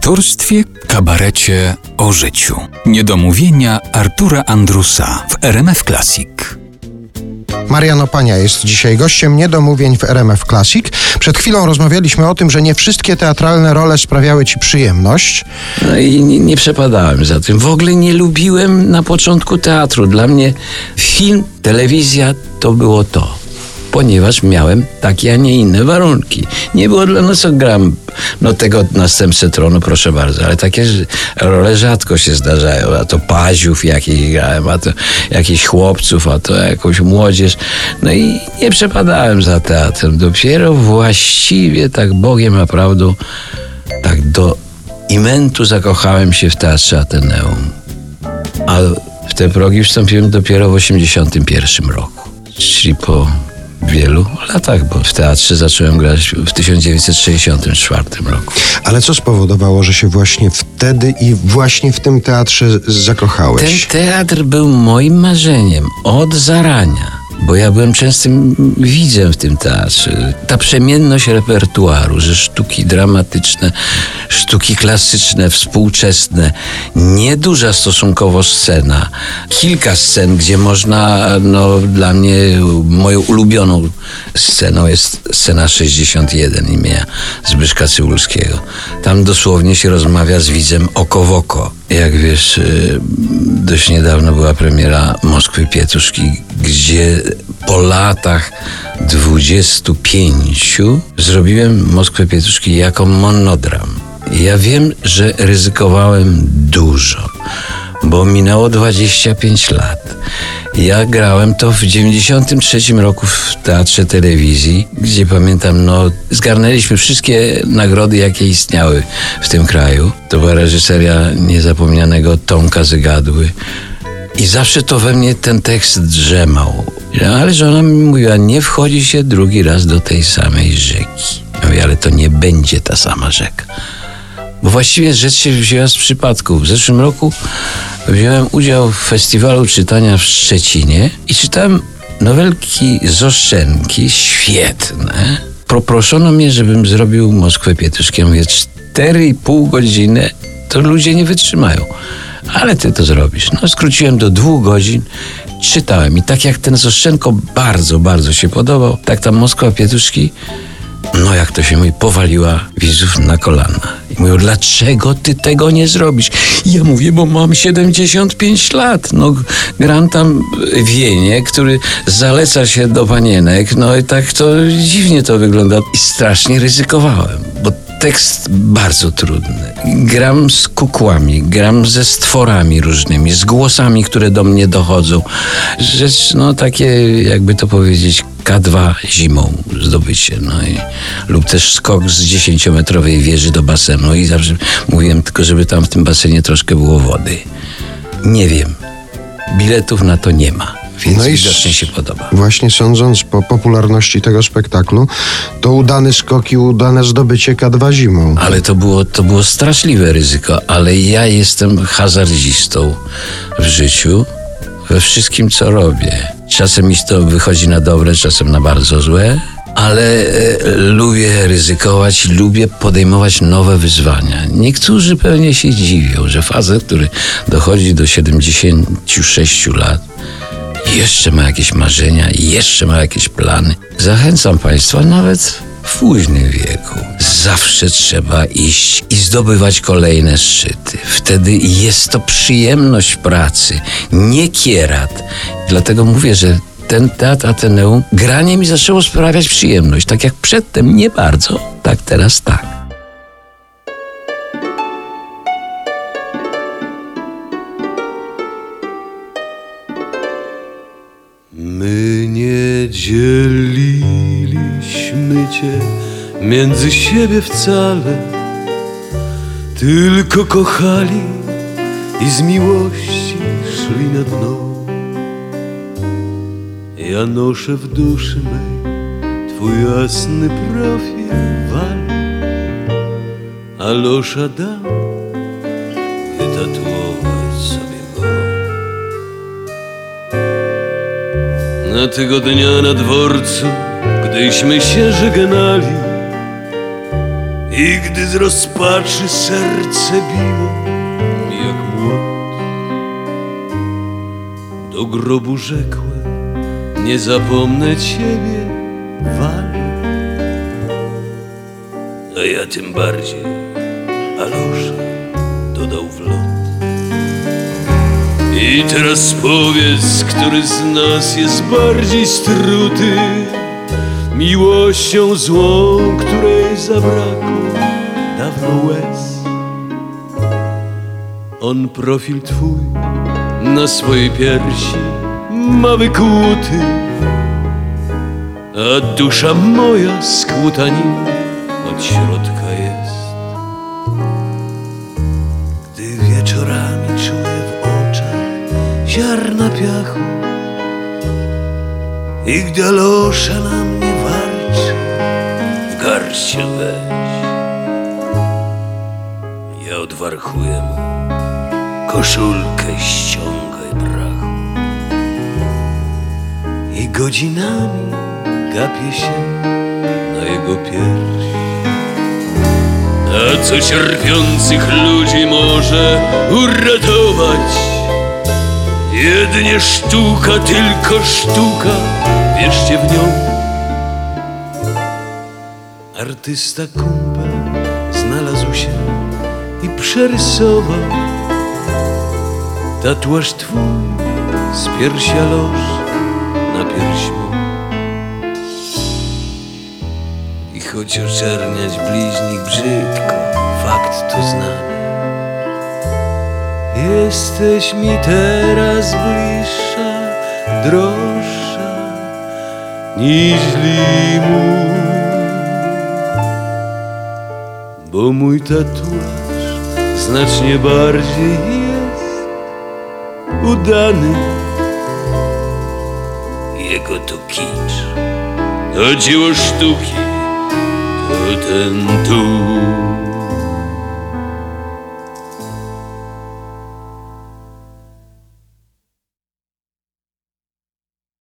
aktorstwie, kabarecie, o życiu. Niedomówienia Artura Andrusa w RMF Classic. Mariano Pania jest dzisiaj gościem niedomówień w RMF Classic. Przed chwilą rozmawialiśmy o tym, że nie wszystkie teatralne role sprawiały ci przyjemność. No i nie, nie przepadałem za tym. W ogóle nie lubiłem na początku teatru. Dla mnie film, telewizja to było to ponieważ miałem takie, a nie inne warunki. Nie było dla nas gram, no tego następcę tronu, proszę bardzo, ale takie role rzadko się zdarzają, a to paziów jakichś grałem, a to jakichś chłopców, a to jakąś młodzież. No i nie przepadałem za teatrem. Dopiero właściwie tak Bogiem naprawdę tak do imentu zakochałem się w teatrze Ateneum. A w te progi wstąpiłem dopiero w 81 roku, czyli po wielu latach, bo w teatrze zacząłem grać w 1964 roku. Ale co spowodowało, że się właśnie wtedy i właśnie w tym teatrze zakochałeś? Ten teatr był moim marzeniem od zarania bo ja byłem częstym widzem w tym teatrze. Ta przemienność repertuaru, że sztuki dramatyczne, sztuki klasyczne, współczesne, nieduża stosunkowo scena, kilka scen, gdzie można, no dla mnie moją ulubioną sceną jest scena 61 imienia Zbyszka Cybulskiego. Tam dosłownie się rozmawia z widzem oko w oko. Jak wiesz, y, dość niedawno była premiera Moskwy Pietuszki, gdzie po latach 25 zrobiłem Moskwę Pietuszki jako monodram. Ja wiem, że ryzykowałem dużo, bo minęło 25 lat. Ja grałem to w 93 roku w Teatrze Telewizji, gdzie pamiętam, no, zgarnęliśmy wszystkie nagrody, jakie istniały w tym kraju. To była reżyseria niezapomnianego Tomka Zygadły. I zawsze to we mnie ten tekst drzemał. Ale żona mi mówiła, nie wchodzi się drugi raz do tej samej rzeki. Ja mówię, ale to nie będzie ta sama rzeka. Bo właściwie rzecz się wzięła z przypadku. W zeszłym roku wziąłem udział w festiwalu czytania w Szczecinie i czytałem nowelki z Oszczenki, świetne. Poproszono mnie, żebym zrobił Moskwę Pietuszkiem. Mówię, 4,5 godziny to ludzie nie wytrzymają. Ale ty to zrobisz. No, skróciłem do dwóch godzin, czytałem i tak jak ten z Oszczenko bardzo, bardzo się podobał, tak ta Moskwa Pietuszki no jak to się mówi, powaliła widzów na kolana. Mówią, dlaczego ty tego nie zrobisz? I ja mówię, bo mam 75 lat. No, gram tam wienie, który zaleca się do panienek. No i tak to dziwnie to wygląda. I strasznie ryzykowałem, bo tekst bardzo trudny. Gram z kukłami, gram ze stworami różnymi, z głosami, które do mnie dochodzą. Rzecz, no takie, jakby to powiedzieć, K2 zimą zdobycie. No i, lub też skok z dziesięciometrowej wieży do basenu i zawsze mówiłem tylko, żeby tam w tym basenie troszkę było wody. Nie wiem. Biletów na to nie ma. Więc no i widocznie się podoba. Właśnie sądząc po popularności tego spektaklu, to udany skok i udane zdobycie K2 zimą. Ale to było, to było straszliwe ryzyko, ale ja jestem hazardzistą w życiu, we wszystkim co robię. Czasem mi to wychodzi na dobre, czasem na bardzo złe, ale e, lubię ryzykować, lubię podejmować nowe wyzwania. Niektórzy pewnie się dziwią, że facet, który dochodzi do 76 lat, jeszcze ma jakieś marzenia, jeszcze ma jakieś plany. Zachęcam Państwa nawet w późnym wieku. Zawsze trzeba iść i zdobywać kolejne szczyty. Wtedy jest to przyjemność pracy, nie kierat. Dlatego mówię, że ten teatr Ateneum, granie mi zaczęło sprawiać przyjemność. Tak jak przedtem nie bardzo, tak teraz tak. My nie dzieliliśmy cię między siebie wcale, tylko kochali i z miłości szli na dno. Ja noszę w duszy mej twój jasny profil wal, a losza dam wytatuować Na tego dnia na dworcu, gdyśmy się żegnali, I gdy z rozpaczy serce biło jak młot Do grobu rzekłem Nie zapomnę ciebie, Walu A ja tym bardziej I teraz powiedz, który z nas jest bardziej struty? Miłością złą, której zabrakło dawno łez. On profil twój na swojej piersi ma wykłuty A dusza moja skłuta nim od środka jest ziarna piachu i gdy Alosza na mnie warczy, w garść się weź. Ja odwarchuję mu, koszulkę ściągaj brachu. I godzinami gapię się na jego pierś. A co cierpiących ludzi może uratować? Jedynie sztuka, tylko sztuka, wierzcie w nią. Artysta kumpel znalazł się i przerysował tatuaż twój z piersia loż na pierś mą. I choć oczerniać bliźnik brzydko, fakt to znamy. Jesteś mi teraz bliższa, droższa niż limu. Bo mój tatuaż znacznie bardziej jest udany. Jego to kicz, to dzieło sztuki, to ten tu.